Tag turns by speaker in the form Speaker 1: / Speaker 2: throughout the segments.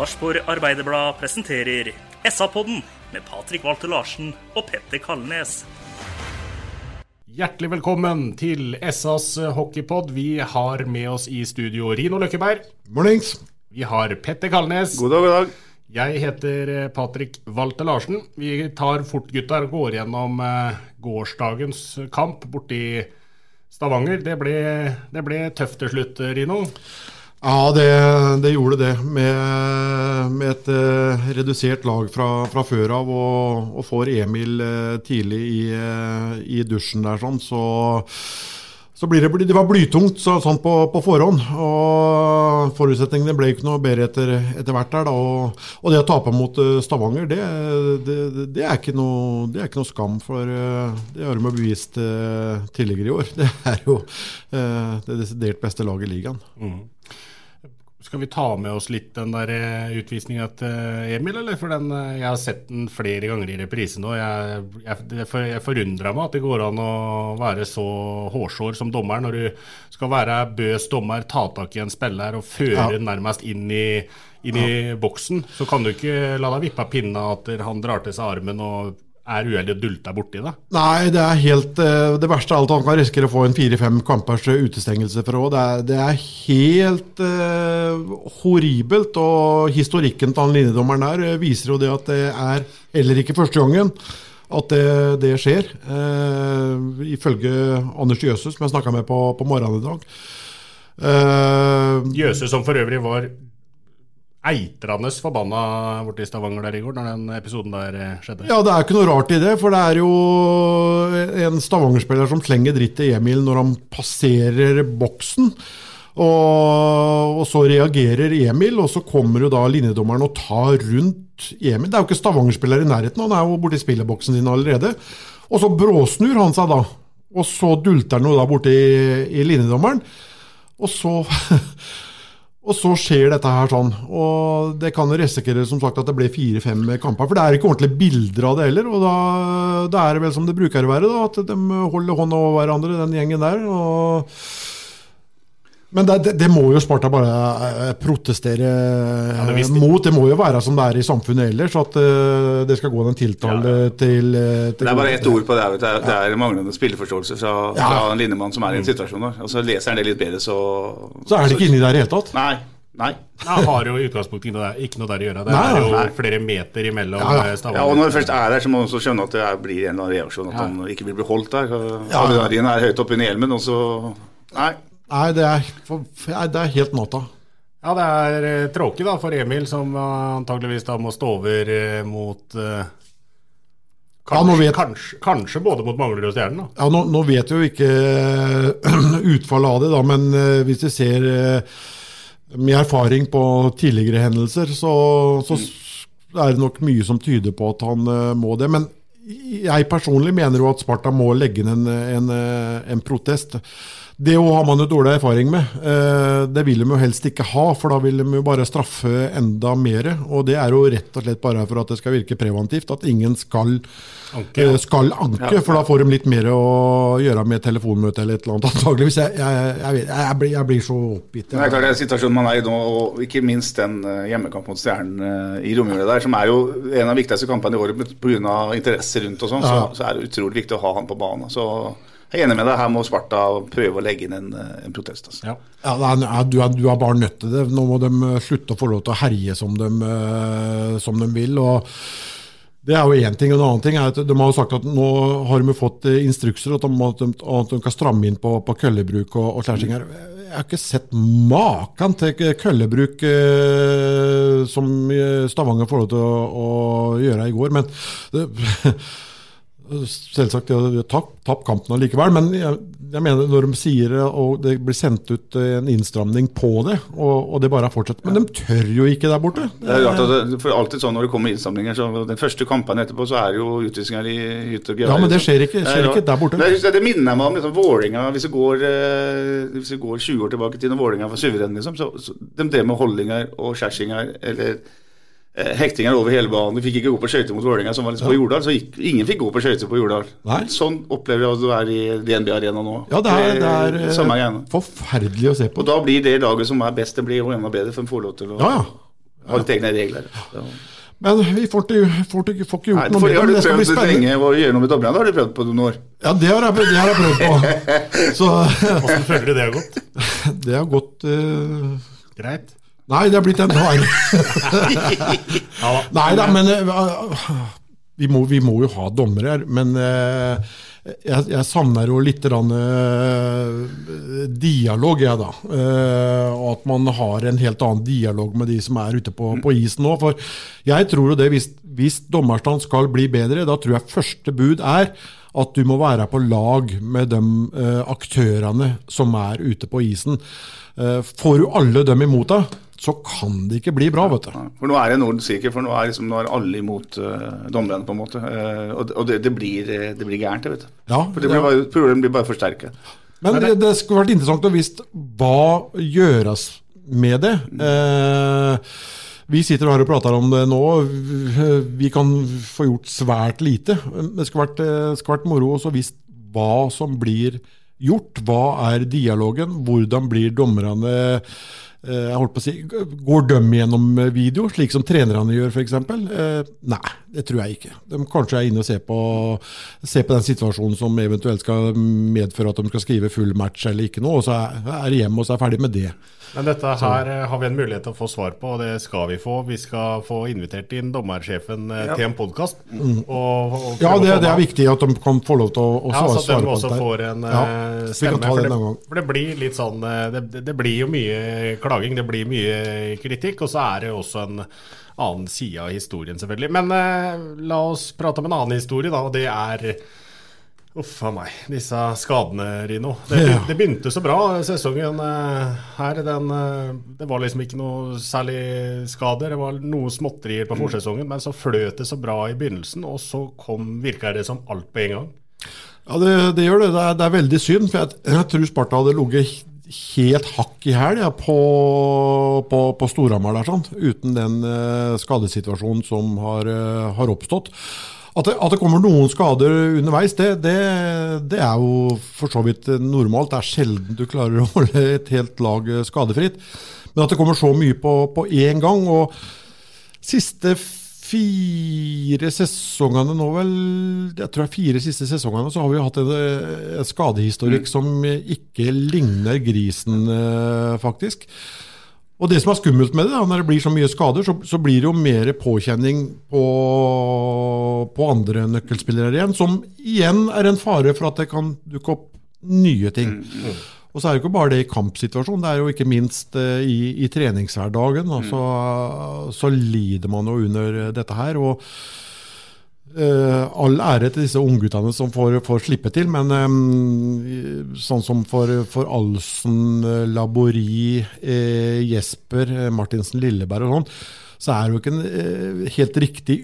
Speaker 1: Sarpsborg Arbeiderblad presenterer SA-podden med Patrik Walter Larsen og Petter Kalnes.
Speaker 2: Hjertelig velkommen til SAs hockeypod. Vi har med oss i studio Rino Løkkeberg.
Speaker 3: Mornings.
Speaker 2: Vi har Petter Kalnes.
Speaker 3: God dag, god dag.
Speaker 2: Jeg heter eh, Patrik Walter Larsen. Vi tar fort, gutter, og går gjennom eh, gårsdagens kamp borti Stavanger. Det ble, det ble tøft til slutt, Rino.
Speaker 3: Ja, det, det gjorde det. Med, med et uh, redusert lag fra, fra før av, og, og får Emil uh, tidlig i, uh, i dusjen der, sånn, så, så blir det, det var blytungt så, sånn på, på forhånd. Og forutsetningene ble ikke noe bedre etter, etter hvert der. Da, og, og det å tape mot Stavanger, det, det, er ikke noe, det er ikke noe skam. For det har de bevist tidligere i år. Det er jo det desidert beste laget i ligaen.
Speaker 2: Skal vi ta med oss litt den der eh, utvisninga til Emil, eller? For den, eh, jeg har sett den flere ganger i reprise nå. Jeg, jeg, jeg forundrer meg at det går an å være så hårsår som dommer når du skal være bøs dommer, ta tak i en spiller og føre
Speaker 3: Ja.
Speaker 2: nærmest inn i, inn i boksen. Så kan du ikke la deg vippe av pinna at han drar til seg armen og er uheldig og dulter borti det.
Speaker 3: Nei, det er helt eh, Det verste av alt han kan risikere å få en fire-fem kampers eh, utestengelse fra òg. Det, er- det er helt uh, horribelt. Og historikken til han linjedommeren der viser jo det at det er heller ikke første gangen at det, det skjer. Uh, ifølge Anders Jøse, som jeg snakka med på, på morgenen i dag. Uh,
Speaker 2: Jøse, som for øvrig var eitrende forbanna borte i Stavanger der i går, når den episoden der eh, skjedde.
Speaker 3: Ja, det er ikke noe rart i det, for det er jo en Stavanger-spiller som slenger dritt til Emil når han passerer boksen. Og, og så reagerer Emil, og så kommer jo da linjedommeren og tar rundt Emil. Det er jo ikke Stavanger-spiller i nærheten, han er jo borti spillerboksen sin allerede. Og så bråsnur han seg da, og så dulter han jo da borti i linjedommeren. Og så Og så skjer dette her sånn. Og det kan risikere som sagt at det blir fire-fem kamper. For det er ikke ordentlige bilder av det heller. Og da, da er det vel som det bruker å være, da, at de holder hånda over hverandre, den gjengen der. Og men det, det, det må jo Sparta bare protestere protestere
Speaker 2: det
Speaker 3: eh, mot. Det må jo være som det er i samfunnet ellers, at eh, det skal gå den tiltale til, eh, til
Speaker 4: Det er bare ett ord på det. Det er, det er manglende spilleforståelse fra,
Speaker 3: Ja.
Speaker 4: fra en linjemann som er i en situasjon. der. Og så leser han det litt bedre, så
Speaker 3: Så er det ikke inni der i det hele tatt.
Speaker 4: Nei. Nei.
Speaker 2: Jeg har jo i utgangspunktet ikke noe, der- ikke noe der å gjøre. Det
Speaker 3: Nei,
Speaker 2: er jo
Speaker 4: nei.
Speaker 2: flere meter imellom
Speaker 3: Ja, ja.
Speaker 2: Stavanger.
Speaker 4: Ja, og når du først er der, så må du også skjønne at det er, blir en eller annen reaksjon. At han ikke vil bli holdt der.
Speaker 3: Ja.
Speaker 4: Avdalien er høyt oppe i hjelmen, og så Nei.
Speaker 3: Nei, det er, for, det er helt natta.
Speaker 2: Ja, det er eh, tråkig da for Emil, som eh, antageligvis da må stå over eh, mot eh,
Speaker 3: Ja,
Speaker 2: kanskje,
Speaker 3: vet-
Speaker 2: kanskje, kanskje både mot Manglerud og Stjernen. da.
Speaker 3: Ja, nå, nå vet vi jo ikke utfallet av det, da, men eh, hvis vi ser eh, med erfaring på tidligere hendelser, så, så s- er det nok mye som tyder på at han eh, må det. Men jeg personlig mener jo at Sparta må legge inn en, en, eh, en protest. Det har man jo dårlig erfaring med. Eh, Det vil de jo helst ikke ha, for da vil de jo bare straffe enda mer. Og det er jo rett og slett bare for at det skal virke preventivt, at ingen skal
Speaker 2: Anke,
Speaker 3: eh, skal anke,
Speaker 4: Ja.
Speaker 3: for da får de litt mer å gjøre med telefonmøte eller et eller annet. Antageligvis. Jeg, jeg, jeg, jeg, blir, jeg blir så oppgitt.
Speaker 4: Det er klart det er situasjonen man er i nå, og ikke minst den hjemmekamp hjemmekampen mot Stjernen eh, i romjula der, som er jo en av de viktigste kampene i året pga. interesse rundt og sånn,
Speaker 3: Ja.
Speaker 4: så, så er det utrolig viktig å ha han på banen. Så jeg er enig med deg, her må Sparta prøve å legge inn en, en protest. Altså.
Speaker 2: Ja.
Speaker 3: Ja, er, du, er, du er bare nødt til det. Nå må de eh, slutte å få lov til å herje som de, eh, som de vil. og det er jo én ting. En annen ting er at De har jo sagt at nå har de fått eh, instrukser at at de, at de kan stramme inn på, på køllebruk og, og her. Jeg har ikke sett maken til køllebruk eh, som eh, Stavanger får lov til å, å gjøre i går. Men det, Selvsagt, de har tapt kampen allikevel, men jeg, jeg mener når de sier det, og det blir sendt ut en innstramning på det, og, og det bare fortsatt Men de tør jo ikke der borte.
Speaker 4: Det er rart, at det, for alltid sånn Når det kommer innstramninger, så den første kampen etterpå, så er det jo utvisninger i hytt og gevær.
Speaker 3: Ja, men det skjer ikke, skjer ikke der borte.
Speaker 4: Det, det minner meg om liksom, Vålinga, hvis vi går, eh, hvis vi går 20 år tilbake til når Vålinga var suveren, liksom, så, så de drev med holdninger og Kjersinger, eller eh, hektinger over hele banen. Vi fikk ikke gå på skøyter mot Vålerenga, som var liksom på Jordal. så gikk, Ingen fikk gå på skøyter på Jordal.
Speaker 3: Nei.
Speaker 4: Sånn opplever jeg at du er i DNB Arena nå.
Speaker 3: Ja, det er, det er det
Speaker 4: er greiene.
Speaker 3: forferdelig å se på.
Speaker 4: Og da blir det laget som er best, det blir jo enda bedre, for en får lov til å
Speaker 3: Ja, ja.
Speaker 4: ha litt egne regler. Ja.
Speaker 3: Men vi får ikke, får ikke, får ikke gjort
Speaker 4: Nei,
Speaker 3: noe med
Speaker 4: det har
Speaker 3: men
Speaker 4: du
Speaker 3: Det skal bli
Speaker 4: prøvd
Speaker 3: spennende.
Speaker 4: lenge å gjøre noe med dommerne. Det har du prøvd på noen år.
Speaker 3: Ja, det har jeg, det har jeg prøvd på. Så
Speaker 2: Hvordan føler du det har gått?
Speaker 3: det har gått uh,
Speaker 2: Greit?
Speaker 3: Nei, det har blitt enda verre. Nei da, men eh, vi, må, vi må jo ha dommere her. Men eh, jeg, jeg savner jo litt eh, dialog, jeg, da. Og at man har en helt annen dialog med de som er ute på, på isen nå. For jeg tror jo det, hvis, hvis dommerstand skal bli bedre, da tror jeg første bud er at du må være på lag med de aktørene som er ute på isen. Får du alle dem imot deg, så kan det ikke bli bra, vet du.
Speaker 4: For nå er det Norden sikker, for nå er, liksom, nå er alle imot uh, dommerne, på en måte. Uh, og og det, det, blir, eh, det blir gærent, vet du.
Speaker 3: Ja,
Speaker 4: For det blir bare, problemet blir bare forsterket.
Speaker 3: Men det, det skulle vært interessant å visst hva gjøres med det. Uh, vi sitter her og prater om det nå. Vi kan få gjort svært lite. Det skulle vært, eh, skulle vært moro å visst hva som blir gjort. Hva er dialogen? Hvordan blir dommerne eh, jeg holdt på å si, Går de gjennom video, slik som trenerne gjør f.eks.? Eh, nei, det tror jeg ikke. De kanskje er inne og ser på, ser på den situasjonen som eventuelt skal medføre at de skal skrive full match eller ikke noe, og så er det de hjemme og så er ferdig med det.
Speaker 2: Men dette her eh, har vi en mulighet til å få svar på, og det skal vi få. Vi skal få invitert inn dommersjefen ja. til en podkast.
Speaker 3: Mm. Ja, det, det er viktig at de kan få lov til å, å
Speaker 2: Ja,
Speaker 3: svare,
Speaker 2: så
Speaker 3: svare på
Speaker 2: også
Speaker 3: dette.
Speaker 2: får en
Speaker 3: Ja,
Speaker 2: eh,
Speaker 3: vi kan ta det en gang.
Speaker 2: for det blir litt sånn eh, det, det- det blir jo mye klaging, det blir mye kritikk, og så er det også en annen side av historien, selvfølgelig. Men eh, la oss prate om en annen historie, da, og det er Uff a meg, disse skadene, Rino. Det,
Speaker 3: Ja.
Speaker 2: det begynte så bra sesongen eh, her. Den, eh, det var liksom ikke noe særlig skader. Det var noe småtterier på forsesongen, men så fløt det så bra i begynnelsen, og så kom, virka det som alt på en gang.
Speaker 3: Ja, det, det gjør det. Det er, det er veldig synd. For jeg, jeg tror Sparta hadde ligget helt hakk i hæl ja, på, på, på Storhamar der, sånn, uten den uh, skadesituasjonen som har, uh, har oppstått. At det, at det kommer noen skader underveis, det, det, det er jo for så vidt normalt. Det er sjelden du klarer å holde et helt lag eh, skadefritt. Men at det kommer så mye på, på én gang. og Siste fire sesongene nå, vel Jeg tror det er fire siste sesongene, så har vi hatt en, en skadehistorikk som ikke ligner grisen, eh, faktisk. Og det som er skummelt med det, da, når det blir så mye skader, så, så blir det jo mer påkjenning på, på andre nøkkelspillere igjen, som igjen er en fare for at det kan dukke opp nye ting. Og så er det ikke bare det i kampsituasjonen, det er jo ikke minst eh, i, i treningshverdagen. Altså, så, lider man jo under dette her. og eh, All ære til disse ungguttene som får, får slippe til, men um, sånn som for, for Alsen, eh, Labori, eh, Jesper, eh, Martinsen Lilleberg og sånn, så er det jo ikke en eh, helt riktig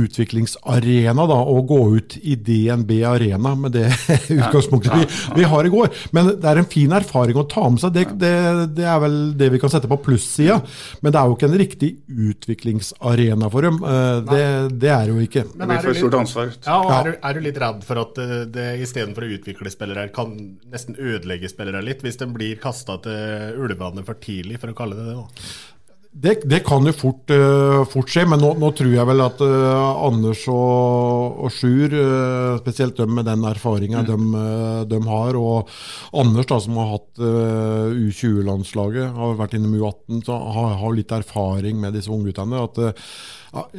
Speaker 3: utviklingsarena da, å gå ut i DNB Arena med det utgangspunktet vi, vi har i går. Men det er en fin erfaring å ta med seg. Det, det, det er vel det vi kan sette på plussida. Men det er jo ikke en riktig utviklingsarena for dem. Eh, Det, det er det jo ikke.
Speaker 4: Men er du stort ansvar.
Speaker 2: Ja, og Er, du, er du litt redd for at det, det istedenfor å utvikle spillere, kan nesten ødelegge spillere litt, hvis de blir kasta til ulvene for tidlig, for å kalle det det? da?
Speaker 3: Det, det kan jo fort, uh, fort skje, men nå, nå, tror jeg vel at uh, Anders og, og Sjur, uh, spesielt dem med den erfaringa mm. de, de, har, og Anders da, som har hatt U20-landslaget, har vært innom U18, så har, har litt erfaring med disse ungguttene. at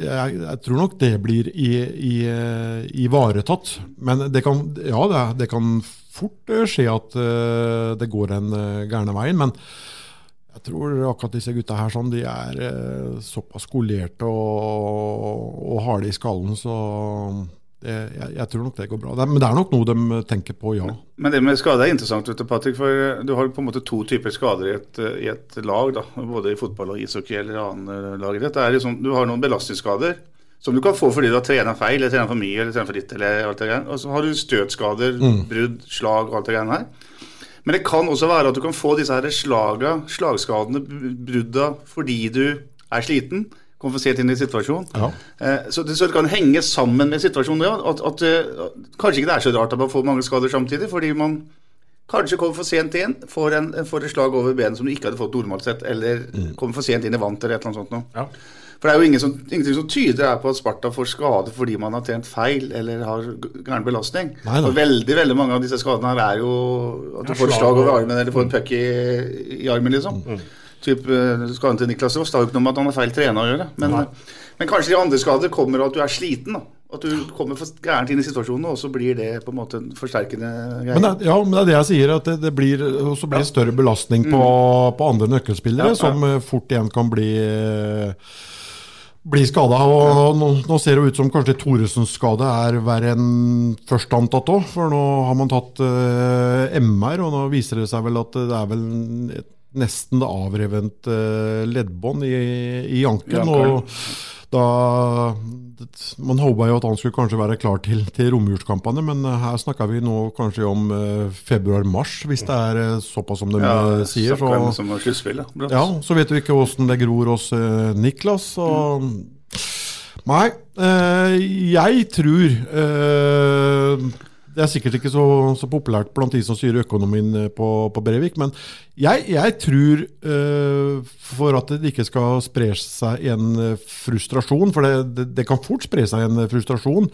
Speaker 3: jeg, jeg, tror nok det blir ivaretatt. Men det kan, ja, det, det kan fort skje at det går den gærne veien. men jeg tror akkurat disse gutta her sånn, de er eh, såpass skolerte og, og harde i skallen, så det, jeg, jeg, tror nok det går bra. Det, men det er nok noe de tenker på, ja.
Speaker 4: Men, det med skade er interessant, vet du, Patrick, for du har på en måte to typer skader i et, i et lag. Da, både i fotball og ishockey eller annen lag. Det er liksom, du har noen belastningsskader som du kan få fordi du har trena feil, eller trena for mye, eller trena for ditt, eller alt det greiene. Og så har du støtskader, mm. brudd, slag og alt det greiene her. Men det kan også være at du kan få disse her slaga, slagskadene, brudda, fordi du er sliten. Kommer for sent inn i situasjonen. Ja. Eh, så, det, så, det, kan henge sammen med situasjonen. Ja, at, at, at, kanskje ikke det er så rart at man får mange skader samtidig, fordi man kanskje kommer for sent inn, får, en, får et slag over benet som du ikke hadde fått normalt sett, eller mm. kommer for sent inn i vann eller et eller annet sånt noe. Ja. For det er jo ingen som, ingenting som tyder på at Sparta får skade fordi man har trent feil eller har gæren belastning. Nei, nei. Og veldig veldig mange av disse skadene her er jo at du får et slag over armen eller får en puck i, i armen, liksom. Mm. Typ, eh, skaden til Niklas Ross det har jo ikke noe med at han er feil trener å gjøre. Men, men, kanskje de andre skader kommer av at du er sliten. da. At du kommer for gærent inn i situasjonen, og så blir det på en måte en forsterkende greie.
Speaker 3: Men det, ja, men det er det jeg sier, at det, det blir, også blir større belastning på, mm. på andre nøkkelspillere, ja, ja. som eh, fort igjen kan bli uh, blir skada. Og nå, nå, ser det ut som kanskje Thoresens skade er verre enn først antatt òg. For nå har man tatt eh, MR, og nå viser det seg vel at det er vel et, nesten avrevent uh, leddbånd i, i ankelen. Og da Man håpa jo at han skulle kanskje være klar til, til romjulskampene, men eh, her snakker vi nå kanskje om eh, februar-mars, hvis det er uh, såpass som de ja, sier. Så,
Speaker 4: som
Speaker 3: ja, så vet vi ikke åssen det gror hos eh, Niklas. Og, mm. Nei, jeg tror det er sikkert ikke så, så, populært blant de som styrer økonomien eh, på, på Brevik, men jeg, jeg tror uh, for at det ikke skal spre seg en eh, frustrasjon, for det, det, det kan fort spre seg en frustrasjon.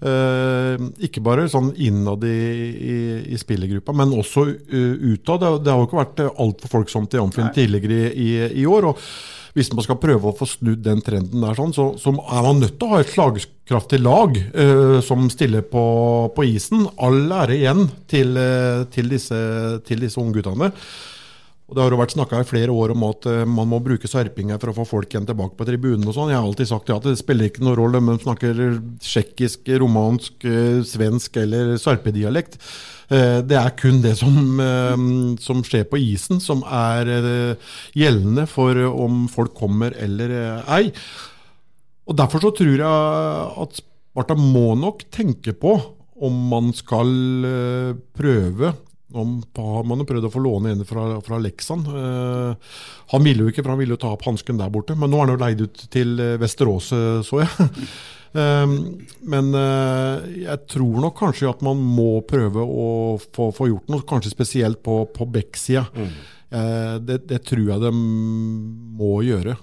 Speaker 3: Uh, ikke bare sånn innad i, i, i spillergruppa, men også uh, utad. Det, det, har jo ikke vært altfor folksomt i Amfinn tidligere i, i, i år. og hvis man skal prøve å få snudd den trenden der, sånn, så, så, er man nødt til å ha et slagkraftig lag uh, som stiller på, på, isen. All ære igjen til, uh, til disse, til disse ungguttene. Og Det har jo vært snakka i flere år om at uh, man må bruke serpinger for å få folk igjen tilbake på tribunen. og sånn. Jeg har alltid sagt ja, at det spiller ikke noen rolle om de snakker tsjekkisk, romansk, svensk eller sarpedialekt. Eh, det er kun det som, eh, som, skjer på isen, som er eh, gjeldende for om folk kommer eller ei. Og Derfor så tror jeg at Sparta må nok tenke på om man skal prøve om, man har prøvd å få låne en fra, fra Leksan. Uh, han ville jo ikke, for han ville jo ta opp hansken der borte. Men nå er han jo leid ut til Vesterås, så jeg. Ehm, men eh, jeg tror nok kanskje at man må prøve å få, få gjort noe, kanskje spesielt på, på Beck-sida. Mm. Eh, det, det, tror jeg de må gjøre.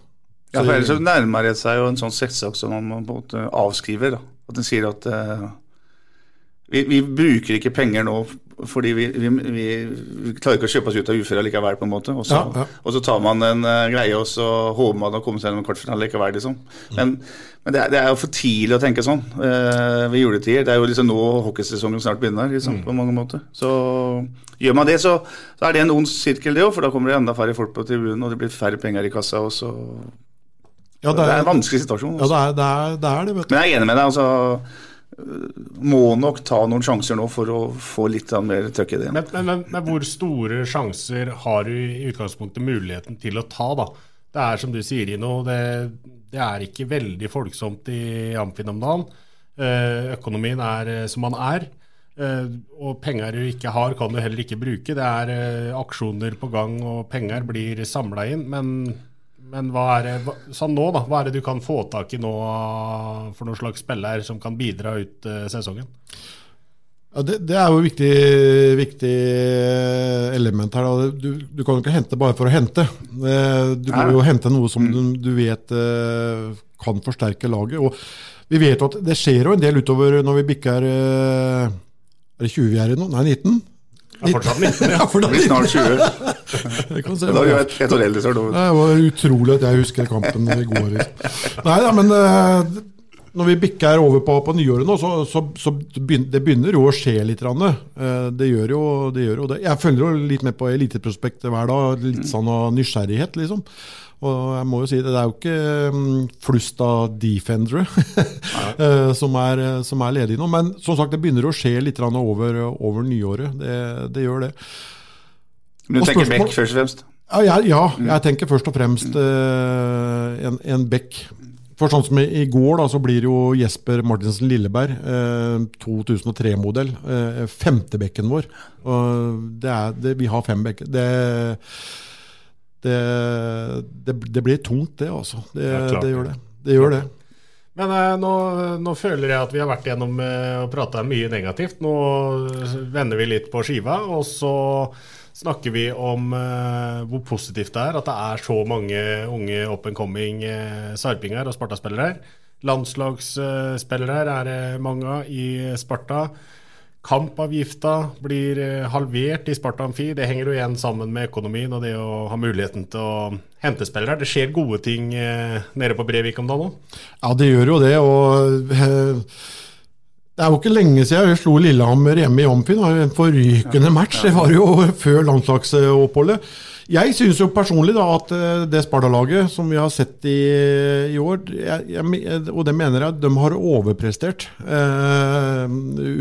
Speaker 4: Ja, for Ellers nærmer det seg jo en sånn setsak som man på en måte avskriver. Da. At en sier at vi, vi, bruker ikke penger nå fordi vi, vi, vi, klarer ikke å kjøpe oss ut av uføre likevel, på en måte. Og så, ja, ja. og så tar man en uh, greie, og så håper man å komme seg gjennom kvartfinale likevel, liksom. Men, men det, er, det, er, jo for tidlig å tenke sånn uh, ved juletider. Det er jo liksom nå hockeysesongen snart begynner, liksom, mm. på mange måter. Så gjør man det, så, så er det en ond sirkel, det òg, for da kommer det enda færre folk på tribunen, og det blir færre penger i kassa, og så ja, det, er, det, er, en vanskelig situasjon.
Speaker 3: Også. Ja, det er, det er, det, vet
Speaker 4: du. Men jeg er enig med deg. altså må nok ta noen sjanser nå for å få litt mer trøkk i det.
Speaker 2: Men, men, men, hvor store sjanser har du i utgangspunktet muligheten til å ta, da? Det er som du sier, Ino, det, det er ikke veldig folksomt i Amfin om dagen. Eh, økonomien er eh, som den er. Eh, og penger du ikke har, kan du heller ikke bruke. Det er aksjoner på gang, og penger blir samla inn. Men men hva er det, sånn nå da, hva er det du kan få tak i nå for noen slags spiller som kan bidra ut uh, sesongen?
Speaker 3: Ja, det, det, er jo et viktig, viktig element her. Du, du, kan jo ikke hente bare for å hente. Eh, du må jo hente noe som du, du vet eh, kan forsterke laget. Og vi vet jo at det skjer jo en del utover når vi bikker eh, Er det 20 vi er i nå? Nei, 19?
Speaker 2: Ja, fortsatt 19, ja.
Speaker 4: Det blir snart 20. da er du et, et år eldre, er det
Speaker 3: var utrolig at jeg husker kampen i går. Liksom. Nei da, men når vi bikker over på, på nyåret nå, så, så, så begynner, det begynner jo å skje litt. Eh, det gjør jo det. Gjør jo det. Jeg følger jo litt med på Eliteprospektet hver dag. Litt sånn av nysgjerrighet, liksom. Og jeg må jo si det, det er jo ikke mm, flust av defendere eh, som, er, som er ledige nå. Men som sagt, det begynner å skje litt over, over nyåret. Det, det, gjør det.
Speaker 4: Men du tenker Beck først og fremst?
Speaker 3: Ja, jeg, ja, mm. jeg tenker først og fremst uh, en, en Beck. For sånn som i, går, da, så blir jo Jesper Martinsen Lilleberg, eh, 2003-modell, eh, femtebekken vår. Og det er, det, vi har fem bekker. Det, det, det, blir tungt, det, altså. Det, ja, det gjør det. Det gjør det.
Speaker 2: Men eh, nå, nå, føler jeg at vi har vært gjennom eh, og prata mye negativt. Nå vender vi litt på skiva, og så snakker vi om eh, hvor positivt det er at det er så mange unge up and coming uh, sarpinger og Sparta-spillere. Landslagsspillere uh, er det mange av i Sparta. Kampavgifta blir uh, halvert i Sparta Amfi. Det henger jo igjen sammen med økonomien og det å ha muligheten til å hente spillere. Det skjer gode ting nede på Brevik om dagen òg?
Speaker 3: Ja, det gjør jo det. og det er jo ikke lenge siden vi slo Lillehammer hjemme i Amfi. En forrykende match. Det var jo før landslagsoppholdet. Jeg syns jo personlig da at eh, det Sparta-laget som vi har sett i, i år, jeg, jeg, og det mener jeg, de har overprestert eh,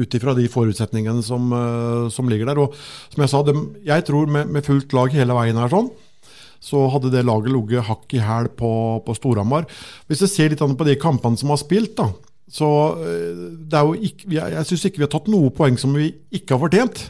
Speaker 3: ut ifra de forutsetningene som, eh, som, ligger der. Og som jeg sa, de, jeg tror med, med, fullt lag hele veien her sånn, så hadde det laget ligget hakk i hæl på, på Storhamar. Hvis du ser litt på de kampene som har spilt, da, så eh, det er jo ikke, jeg, jeg syns ikke vi har tatt noe poeng som vi ikke har fortjent.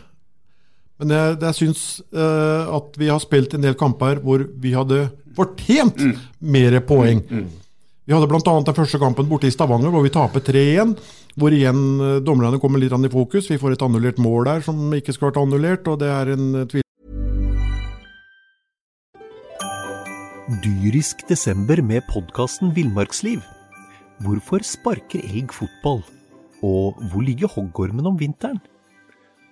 Speaker 3: Men jeg, jeg syns uh, at vi har spilt en del kamper hvor vi hadde fortjent mm. mer poeng. Mm. Mm. Vi hadde bl.a. den første kampen borte i Stavanger hvor vi taper 3-1. Hvor igjen uh, dommerne kommer litt i fokus. Vi får et annullert mål der som ikke skulle vært annullert. og det er en tvil.
Speaker 5: Dyrisk desember med podkasten Villmarksliv. Hvorfor sparker elg fotball? Og hvor ligger hoggormen om vinteren?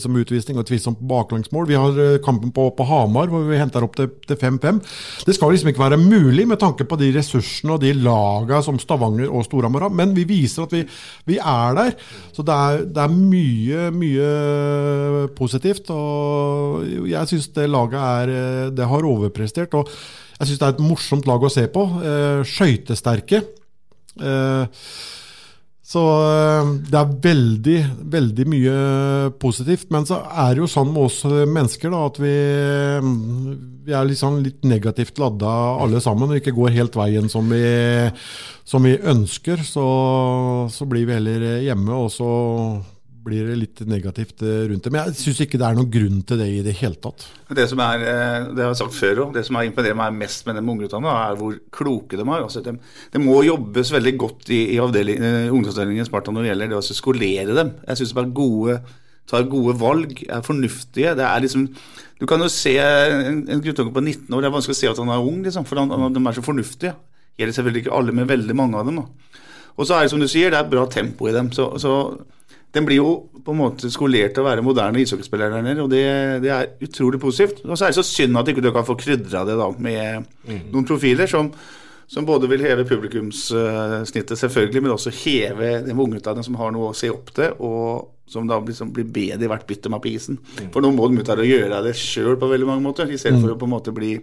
Speaker 3: Som utvisning og tvilsomt baklengsmål. Vi har eh, kampen på, på Hamar hvor vi henter opp til 5-5. Det skal liksom ikke være mulig med tanke på de ressursene og de lagene som Stavanger og Storhamar har, men vi viser at vi, vi er der. Så det er, det er, mye, mye positivt. Og jeg syns det laget er eh, Det har overprestert. Og jeg syns det er et morsomt lag å se på. Eh, skøytesterke. Eh, så eh, det er veldig, veldig mye positivt. Men så er det jo sånn med oss mennesker da, at vi, vi er liksom litt negativt ladda alle sammen og ikke går helt veien som vi, som vi ønsker. Så, så, blir vi heller hjemme, og så blir det litt negativt eh, rundt det. Men jeg syns ikke det er noen grunn til det i det hele tatt.
Speaker 4: Det som er, eh, det har jeg sagt før også, det som har imponert meg mest med de ungguttene, er hvor kloke de er. Altså, det, de må jobbes veldig godt i, i uh, ungdomsavdelingen i Sparta når det gjelder det å skolere dem. Jeg syns de er gode, tar gode valg, er fornuftige. Det er liksom, du kan jo se en, en guttunge på 19 år, det er vanskelig å se at han er ung, liksom, for han, de er så fornuftige. Gjelder selvfølgelig ikke alle, men veldig mange av dem. Da. Og så er det som du sier, det er bra tempo i dem. så, så den blir jo på en måte skolert til å være moderne ishockeyspiller der nede, og det, det, er utrolig positivt. Og så er det så synd at ikke du kan få krydra det da med mm. noen profiler som, som, både vil heve publikumssnittet, selvfølgelig, men også heve de ungguttene som har noe å se opp til, og som da liksom blir bedre i hvert bytte med på isen. Mm. For nå må de ut her og gjøre det sjøl på veldig mange måter, i stedet mm. å på en måte bli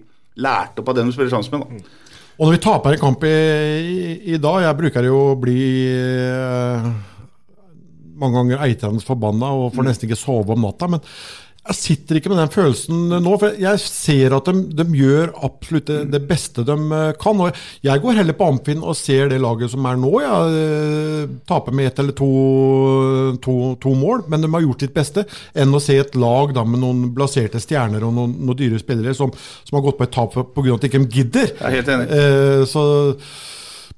Speaker 4: lært opp av den du spiller sammen med. da. Mm.
Speaker 3: Og når vi taper en kamp i, i, i dag, jeg bruker jo å bli uh mange ganger eitrende forbanna og får mm. nesten ikke sove om natta. Men jeg sitter ikke med den følelsen nå, for jeg ser at de, de gjør absolutt det, det, beste de eh, kan. og Jeg går heller på Amfinn og ser det laget som er nå. Jeg eh, taper med ett eller to, to, to, mål, men de har gjort sitt beste. Enn å se et lag da, med noen blaserte stjerner og noen, noen dyre spillere som, som, har gått på et tap pga. at de ikke gidder.
Speaker 4: Jeg er helt enig.
Speaker 3: Eh, så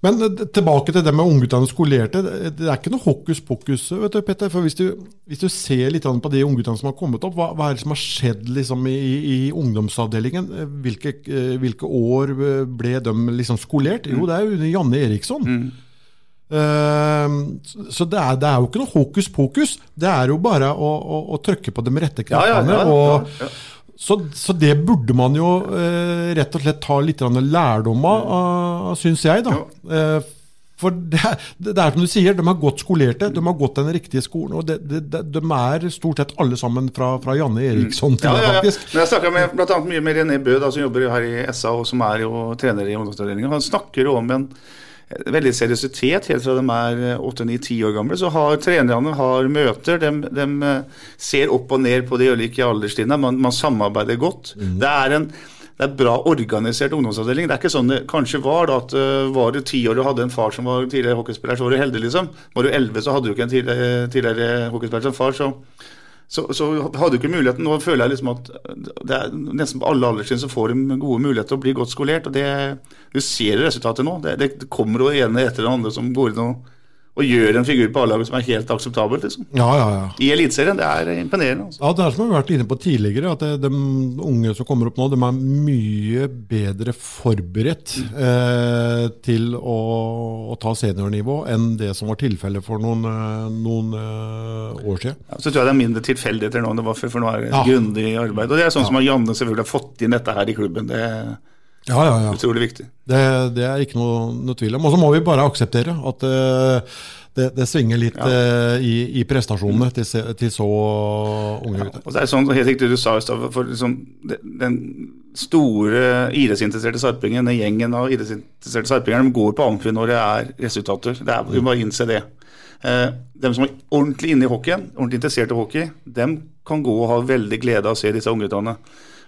Speaker 3: men eh, tilbake til det med ungguttene skolerte. Det er ikke noe hokus pokus. vet du, Petter, for Hvis du, hvis du ser litt på de ungguttene som har kommet opp, hva, hva, er det som har skjedd liksom, i, i, ungdomsavdelingen? Hvilke, eh, hvilke, år ble de liksom skolert? Jo, det er jo under Janne Eriksson. Mm. Uh, så det er, det er, jo ikke noe hokus pokus. Det er jo bare å, å, å trykke på de rette knappene. Ja, ja, ja, og, så, så, det burde man jo eh, rett og slett ta litt lærdom av, uh, syns jeg. da. Ja. for det er, det er, som du sier, de har gått skolerte, de har gått den riktige skolen. Og det, det, de er stort sett alle sammen fra, fra Janne Eriksson til
Speaker 4: ja,
Speaker 3: ja, ja. faktisk.
Speaker 4: Men Jeg snakka bl.a. mye med René Bø, da, som jobber her i SA og som er jo trener i ungdomsavdelinga. Han snakker om en veldig seriøsitet helt fra de er 8-9-10 år gamle. Så har trenerne har møter, de, de, eh, ser opp og ned på de ulike alderstrinnene. Man, man, samarbeider godt. Mm. Det er en det er bra organisert ungdomsavdeling. Det er ikke sånn det kanskje var. da, at uh, Var du ti år og hadde en far som var tidligere hockeyspiller, så var du heldig, liksom. Var du elleve, så hadde du ikke en tidligere, tidligere hockeyspiller som far. så så, så, hadde du ikke muligheten. Nå føler jeg liksom at det er nesten på alle alderstrinn så får de gode muligheter til å bli godt skolert. og det, Du ser resultatet nå. Det, det kommer jo ene etter den andre som går inn og og gjør en figur på A-laget som er helt akseptabel. Liksom.
Speaker 3: Ja, ja, ja.
Speaker 4: I Eliteserien. Det er imponerende. Altså.
Speaker 3: Ja, Det er som vi har vært inne på tidligere, at det, de unge som kommer opp nå, de er mye bedre forberedt eh, til å, å, ta seniornivå enn det som var tilfellet for noen, eh, noen uh, år siden.
Speaker 4: Ja, så tror jeg det er mindre tilfeldigheter nå enn det var før, for nå er det ja. grundig arbeid. Og det er sånn som Janne selvfølgelig har fått inn dette her i klubben. det
Speaker 3: ja, ja, ja.
Speaker 4: Utrolig viktig.
Speaker 3: Det, det er ikke noe, noe, tvil om. Og så må vi bare akseptere at uh, det, det, svinger litt ja. uh, i, i, prestasjonene til, til, så unge gutter.
Speaker 4: Ja, og det er sånn, helt riktig du sa i stad, for liksom, den store idrettsinteresserte sarpingen, den gjengen av idrettsinteresserte sarpinger, de går på Amfi når det er resultater. Det er, vi må bare innse det. Uh, de som er ordentlig inne i hockeyen, ordentlig interessert i hockey, dem kan gå og ha veldig glede av å se disse ungguttene.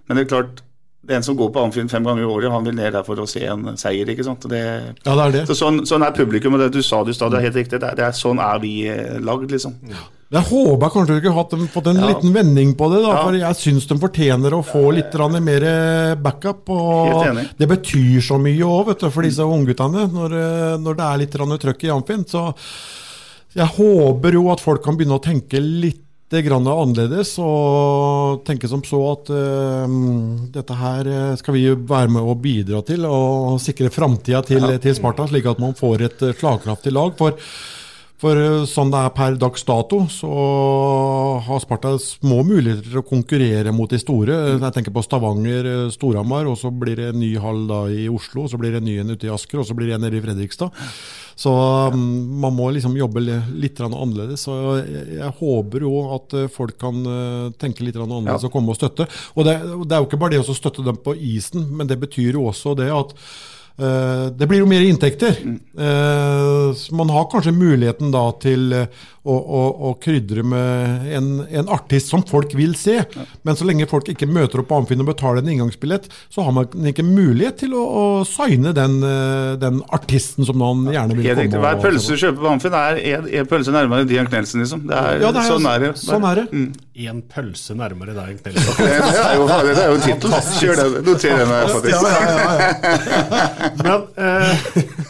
Speaker 4: Men det er klart, den som går på Amfinn fem ganger i året, han vil ned der for å se en seier. ikke sant? Det,
Speaker 3: ja, det er det.
Speaker 4: Så sånn, sånn, er publikum, og det du sa i stad, er helt riktig. Det er, det er, sånn er vi eh, lagd, liksom. Ja.
Speaker 3: Jeg håper kanskje du har fått en ja. liten vending på det, da, for jeg syns de fortjener å få litt mer eh, backup. og Det betyr så mye òg for disse ungguttene, når, eh, når det er litt trøkk i Amfinn. Så jeg håper jo at folk kan begynne å tenke litt grann annerledes og tenke som så at uh, dette her eh, skal vi være med å bidra til og sikre framtida til, til, Sparta, slik at man får et eh, slagkraftig lag. For, for sånn det er per dags dato, så har Sparta små muligheter til å konkurrere mot de store. Jeg tenker på Stavanger, Storhamar, og så blir det en ny hall da i Oslo, Og så blir det en ny en ute i Asker, og så blir det en nede i Fredrikstad. Så um, man må liksom jobbe litt annerledes. Så jeg, håper jo at uh, folk kan uh, tenke litt annerledes ja. og komme og støtte. Og det, det, er jo ikke bare det å støtte dem på isen, men det betyr jo også det at det blir jo mer inntekter. Mm. man har kanskje muligheten da til å, å, å krydre med en, en, artist som folk vil se. Ja. Men så lenge folk ikke møter opp på Amfinn og betaler en inngangsbillett, så har man ikke mulighet til å, å signe den, eh, den, artisten som man gjerne vil komme
Speaker 4: Hver pølse du kjøper på Amfinn, er en pølse nærmere Dian Knelsen, liksom. Det er, ja, det er, sånn er det.
Speaker 3: Sånn er det.
Speaker 2: Mm. En pølse nærmere Knelsen.
Speaker 4: det er jo, det er jo tittel. Kjør den. Noter den her, faktisk. Ja, ja, ja,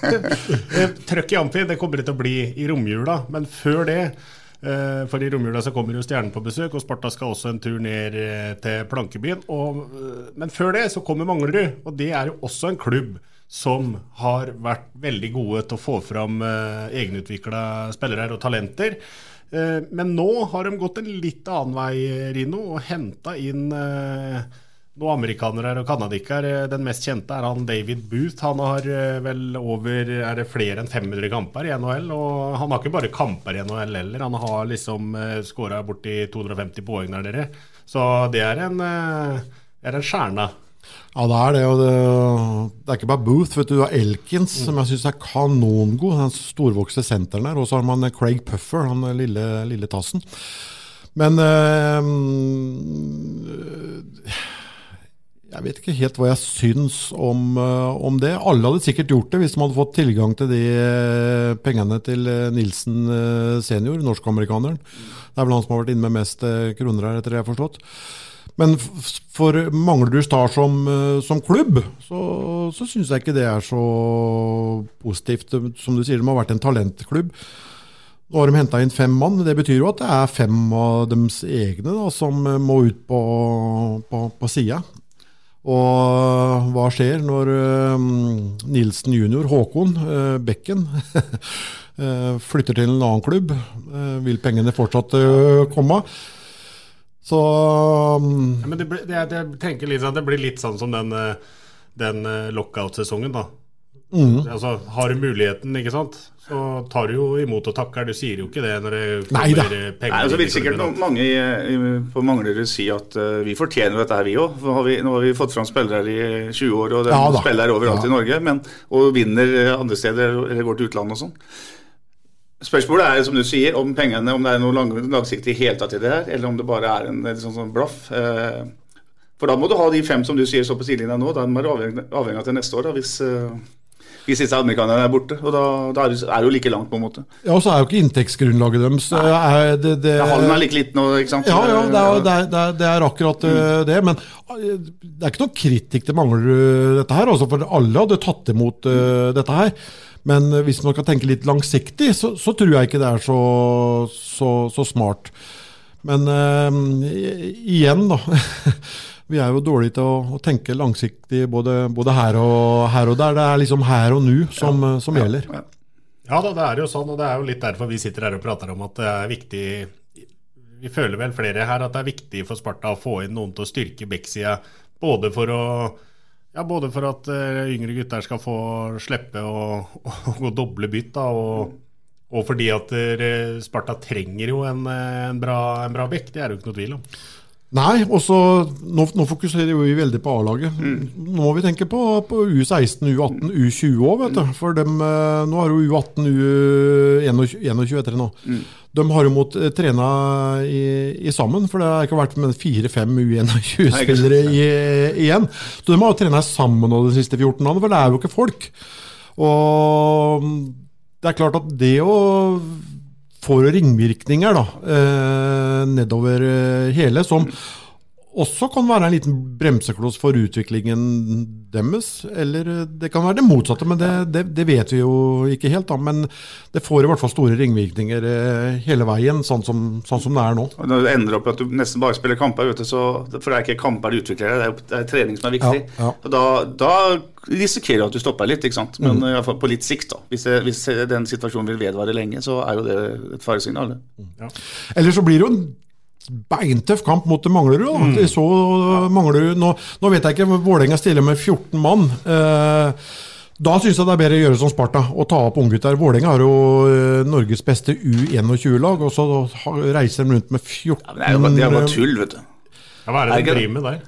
Speaker 2: men eh, trøkk i Amfi det kommer det til å bli i romjula. Men før det Eh, for i romjula så kommer jo Stjernen på besøk, og Sparta skal også en tur ned eh, til Plankebyen. Og, eh, men før det så kommer Manglerud, og det er jo også en klubb som har vært veldig gode til å få fram egenutvikla spillere og talenter. Men nå har de gått en litt annen vei, Rino, og henta inn noen amerikanere og canadikere. Den mest kjente er han David Booth. Han har eh, vel over er det flere enn 500 kamper i NHL. Og han har ikke bare kamper i NHL heller, han har liksom eh, skåra borti 250 poeng der, dere. Så det er en, er en stjerne.
Speaker 3: Ja, det er det. Og det, det er ikke bare Booth. vet Du Du har Elkins, mm. som jeg syns er kanongod. Den storvokste senteren der. Og så har man Craig Puffer, han lille, lille tassen. Men øh, Jeg vet ikke helt hva jeg syns om, eh, om det. Alle hadde sikkert gjort det hvis de hadde fått tilgang til de eh, pengene til eh, Nilsen eh, senior, norskamerikaneren. Det er vel han som har vært inne med mest eh, kroner her, etter det jeg har forstått. Men for Manglerud Star som, eh, som klubb, så, så syns jeg ikke det er så positivt. Som du sier, de har vært en talentklubb. Nå har de henta inn fem mann. Det betyr jo at det er fem av deres egne da, som eh, må ut på, på, på sida. Og hva skjer når eh, Nilsen junior, Håkon eh, Bekken, eh, flytter til en annen klubb? Eh, vil pengene fortsatt eh, komme? Så um...
Speaker 2: Ja, men det, blir- det, jeg tenker litt sånn, det blir litt sånn som den, eh, den eh, lockout-sesongen, da.
Speaker 3: Mm.
Speaker 2: Altså, har du muligheten, ikke sant, så tar du jo imot og takker. Du sier jo ikke det når det kommer
Speaker 3: Neida.
Speaker 2: eh, penger.
Speaker 4: Nei, og så vil sikkert no- mange på Manglerud si at uh, vi fortjener dette her, vi òg. Nå har vi- nå har vi fått fram spillere i 20 år, og de
Speaker 3: Ja
Speaker 4: spiller overalt
Speaker 3: Ja.
Speaker 4: i Norge. Men, og vinner eh, andre steder eller går til utlandet og sånn. Spørsmålet er som du sier, om pengene, om det er noe lang, langsiktig heltatt i det her, eller om det bare er en, sånn, sånn blaff. Eh, for da må du ha de fem som du sier står på sidelinja nå. Da er du avhengig, avhengig av til neste år, da, hvis, eh, hvis disse amerikanerne er borte. Og da, da er det jo like langt, på en måte.
Speaker 3: Ja, og så er jo ikke inntektsgrunnlaget deres eh, er det, det,
Speaker 4: Ja, Hallen er like liten nå, ikke sant?
Speaker 3: Ja, ja, det er, det er, det er, det akkurat mm. det. Men det er ikke noe kritikk til mangler dette her. Altså, for alle hadde tatt imot eh, dette her. Men eh, hvis man kan tenke litt langsiktig, så, så tror jeg ikke det er så, så, så smart. Men eh, igjen, da. Vi er jo dårlige til å, å tenke langsiktig både, både her, og, her og der. Det er liksom her og nå som, ja, som gjelder.
Speaker 2: Ja da, det er jo sånn, og det er jo litt derfor vi sitter her og prater om at det er viktig Vi føler vel flere her at det er viktig for Sparta å få inn noen til å styrke backsida. Både for å ja, både for at uh, yngre gutter skal få slippe å, gå doble bytt, da, og, og fordi at eh, Sparta trenger jo en, eh, en bra, en bra bekk. Det er det jo ikke noe tvil om.
Speaker 3: Nei, og så nå, nå fokuserer vi veldig på A-laget. Nå må vi tenke på, på U16, U18, U20 òg, vet du. For dem, eh, nå er jo U18, U21 etter nå. nå. De har jo mot trena i, i sammen, for det har ikke vært med fire-fem U21-spillere igjen. Så de har jo trena sammen nå de siste 14 årene, for det er jo ikke folk. Og det er klart at det å får ringvirkninger da, eh, nedover eh, hele, som også kan være en liten bremsekloss for utviklingen deres. Eller eh, det kan være det motsatte, men det, det, det vet vi jo ikke helt. da, Men det får i hvert fall store ringvirkninger eh, hele veien, sånn som, sånn som det er nå.
Speaker 4: Når det ender opp i at du nesten bare spiller kamper, vet du, så, for det er ikke kamper du utvikler deg, det det er trening som er viktig.
Speaker 3: Ja, ja.
Speaker 4: Da, da risikerer du at du stopper litt, ikke sant? men i hvert fall på litt sikt. da. Hvis, hvis den situasjonen vil vedvare lenge, så er jo det et faresignal. Ja.
Speaker 3: Eller så blir det jo en beintøff kamp mot Manglerud. Da. De så Manglerud, nå, nå vet jeg ikke, Vålerenga stiller med 14 mann. Eh, da syns jeg det er bedre å gjøre som Sparta og ta opp unggutter. Vålerenga har jo eh, Norges beste U21-lag, og så reiser de rundt med 14
Speaker 4: ja, det er jo bare, det bare tull, vet du.
Speaker 2: Ja, hva er det de driver med der?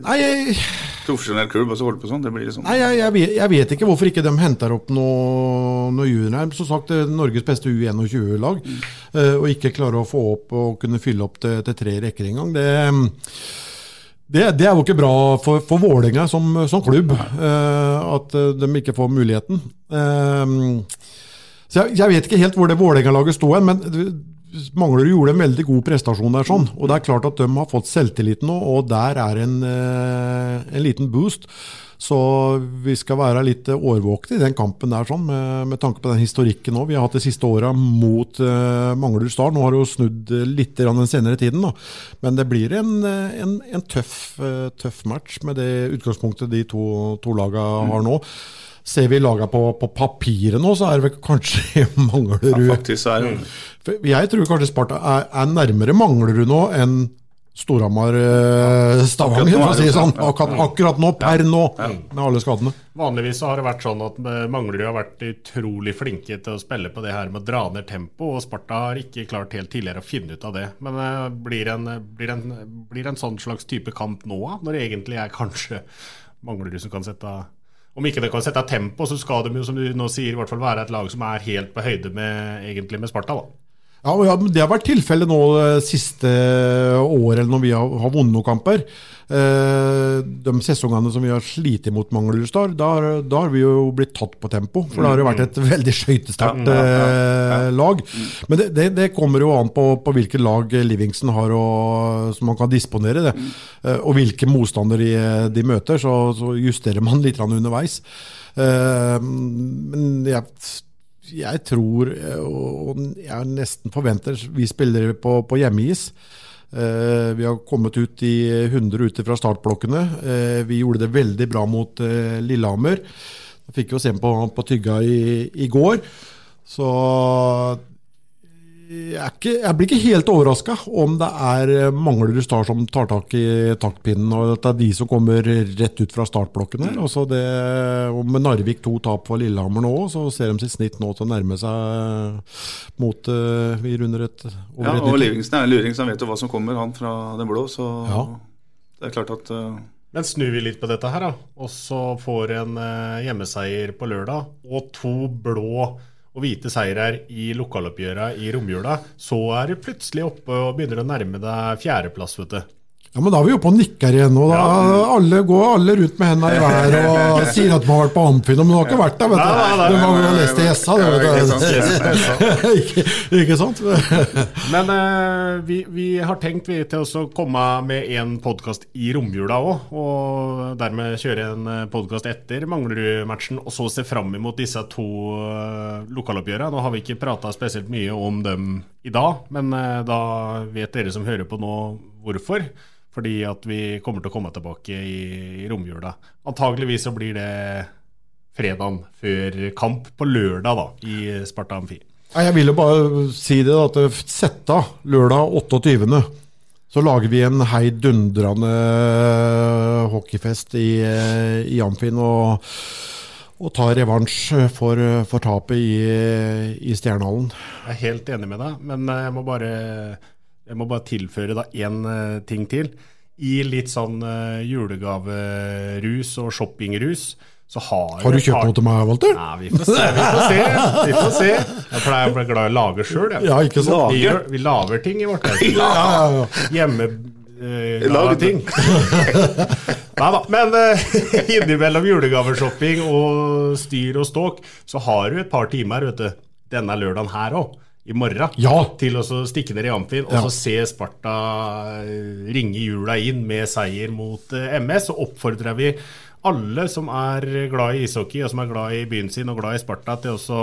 Speaker 3: Nei, jeg,
Speaker 4: Profesjonell klubb og så holder på sånn. Det blir liksom
Speaker 3: nei jeg, jeg, vet, jeg vet ikke hvorfor ikke de henter opp noe, noe junior. Som sagt, det er Norges beste U21-lag, eh, og ikke klarer å få opp og kunne fylle opp til, til tre rekker engang. Det det, det er jo ikke bra for, for Vålerenga som, som klubb, uh, at eh, de ikke får muligheten. Uh, så jeg, jeg vet ikke helt hvor det Vålerenga-laget sto hen, men eh, Manglerud gjorde en veldig god prestasjon der. sånn, og Det er klart at de har fått selvtillit nå, og der er en, eh, en liten boost. Så vi skal være litt eh, årvåkne i den kampen der, sånn, med, med tanke på den historikken også. Vi har hatt de siste åra mot uh, Manglerud Star. Nå har det jo snudd litt den senere tiden. Da. Men det blir en, en, en tøff, uh, tøff match med det utgangspunktet de to, to lagene har nå. Ser vi laga på, på papiret nå, så er det vel kanskje Manglerud
Speaker 4: ja, faktisk er det
Speaker 3: For Jeg tror kanskje Sparta er, er nærmere Manglerud nå enn Storhamar-Stavanger, for å si det sånn. Akkurat, akkurat nå, per nå, med alle skadene.
Speaker 2: Vanligvis så har det vært sånn at eh, Manglerud har vært utrolig flinke til å spille på det her med å dra ned tempo, og Sparta har ikke klart helt tidligere å finne ut av det. Men eh, blir en, blir en, blir en sånn slags type kamp nå, når det egentlig er kanskje Manglerud som kan sette Om ikke det kan sette tempo, så skal de jo, som du nå sier, i hvert fall være et lag som er helt på høyde med, egentlig med Sparta, da.
Speaker 3: Ja, ja, Det har vært tilfellet nå det siste året når vi har, har vunnet noen kamper. Eh, de sesongene som vi har slitt mot Manglerudstad, da, da har vi jo blitt tatt på tempo. For det har jo vært et veldig skøytesterkt eh, lag. Men det, det, det kommer jo an på, på hvilke lag Livingston har og, som man kan disponere. det. Eh, og hvilke motstandere de, de møter. Så, så justerer man litt underveis. Eh, men jeg jeg tror, eh, og jeg nesten forventer, vi spiller på, på hjemmeis. Uh, vi har kommet ut i 100 ute fra startblokkene. Uh, vi gjorde det veldig bra mot uh, Lillehammer. Da fikk vi oss en på, på tygga i, i går. Så jeg, er ikke, jeg blir ikke helt overraska om det er mangler Manglerud Star som tar tak i taktpinnen, og at det er de som kommer rett ut fra startblokken Og Altså det, og med Narvik to tap for Lillehammer nå, så ser de sitt snitt nå til å nærme seg mot uh, Vi runder et over
Speaker 4: Ja, og Livingsen er en luring, så han vet jo hva som kommer, han fra den blå. Så
Speaker 3: Ja.
Speaker 4: det er klart at uh...
Speaker 2: Men snur vi litt på dette her, da, og så får en uh, hjemmeseier på lørdag, og to blå og hvite seirer i lokaloppgjørene i romjula, så er du plutselig oppe og begynner å nærme deg fjerdeplass, vet du.
Speaker 3: Ja, men da er vi oppe og nikker igjen. og da alle går alle rundt med hendene i været og sier at de har vært på Amfin, men de har ikke vært der. vet du.
Speaker 2: Nei, nei,
Speaker 3: De har jo lest i Essa. det,
Speaker 4: ikke
Speaker 3: ikke, ikke sant?
Speaker 2: Men uh, vi, vi har tenkt vi til å komme med en podkast i romjula òg, og dermed kjøre en podkast etter Manglerud-matchen, og så se fram imot disse to uh, lokaloppgjørene. Nå har vi ikke prata spesielt mye om dem i dag, men uh, da vet dere som hører på nå hvorfor. Fordi at vi kommer til å komme tilbake i, i romjula. Antageligvis så blir det fredagen før kamp på lørdag da, i Sparta Amfi.
Speaker 3: Jeg vil jo bare si det, da, at Setta lørdag 28. Så lager vi en heidundrende hockeyfest i, i Amfin og, og tar revansj for, for tapet i, i Stjernehallen.
Speaker 2: Jeg er helt enig med deg, men eh, jeg må bare, jeg må bare tilføre da én eh, ting til. I litt sånn eh, julegaverus og shoppingrus så har
Speaker 3: Har du kjøpt
Speaker 2: par-
Speaker 3: noe til meg, Walter?
Speaker 2: Nei, vi får se. Vi får se. Vi får se. Jeg pleier å bli glad i å lage sjøl.
Speaker 3: Ja, ikke sant?
Speaker 2: Vi, gjør- vi lager ting i vårt hus.
Speaker 3: Ja, ja, ja.
Speaker 2: Hjemme eh,
Speaker 4: lager
Speaker 2: ting. Nei da. Men eh, innimellom julegaveshopping og styr og ståk, så har du et par timer vet du, denne lørdagen her òg. I morgen.
Speaker 3: Ja.
Speaker 2: Til å stikke ned i Amfin og
Speaker 3: Ja.
Speaker 2: så se Sparta eh, ringe hjula inn med seier mot eh, MS. Så oppfordrer vi alle som er glad i ishockey og som er glad i byen sin og glad i Sparta, til å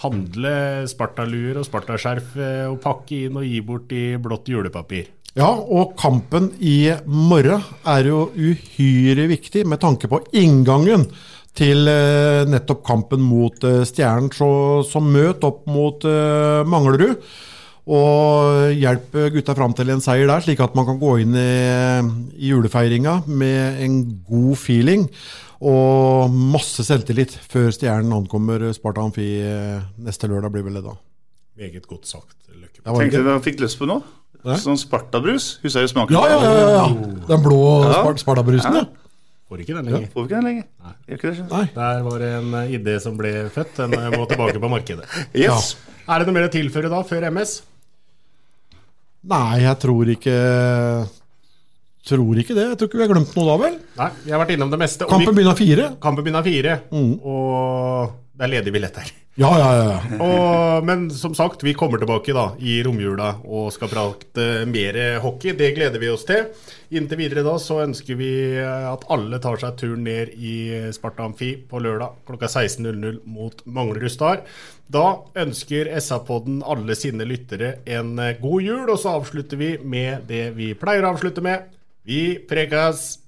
Speaker 2: handle Sparta-luer og Sparta-skjerf eh, og pakke inn og gi bort i blått julepapir.
Speaker 3: Ja, og kampen i morgen er jo uhyre viktig med tanke på inngangen til eh, nettopp kampen mot eh, Stjernen. Så, så møt opp mot eh, Manglerud. Og hjelp gutta fram til en seier der, slik at man kan gå inn i, i julefeiringa med en god feeling. Og masse selvtillit før Stjernen ankommer Sparta Amfi neste lørdag, blir vel det da.
Speaker 2: Meget godt sagt. Løkke.
Speaker 4: Tenkte
Speaker 3: ikke-
Speaker 4: jeg jeg fikk lyst på noe. Sånn Sparta-brus. Husker jeg smaken.
Speaker 3: Ja, ja, ja, ja, ja. Den blå
Speaker 4: Ja.
Speaker 3: Sparta-brusen, ja.
Speaker 2: Får ikke den lenger.
Speaker 4: Får vi ikke den lenger? Nei. ikke det?
Speaker 3: Nei.
Speaker 2: Der var det en eh, idé som ble født. Den eh, må tilbake på markedet.
Speaker 4: Yes.
Speaker 2: Er det noe mer å tilføre da, før MS?
Speaker 3: Nei, jeg tror ikke Tror ikke det. Jeg tror ikke vi har glemt noe da, vel?
Speaker 2: Nei, vi har vært innom det meste.
Speaker 3: Kampen begynner fire.
Speaker 2: kampen begynner fire, og det er ledig billett her.
Speaker 3: Ja, ja, ja.
Speaker 2: Og, men som sagt, vi kommer tilbake da i romjula og skal prate mer hockey. Det gleder vi oss til. Inntil videre da så ønsker vi at alle tar seg turen ned i Sparta Amfi på lørdag klokka 16.00 mot Manglerud Star. Da ønsker SA-podden alle sine lyttere en god jul, og så avslutter vi med det vi pleier å avslutte med. Vi prekas!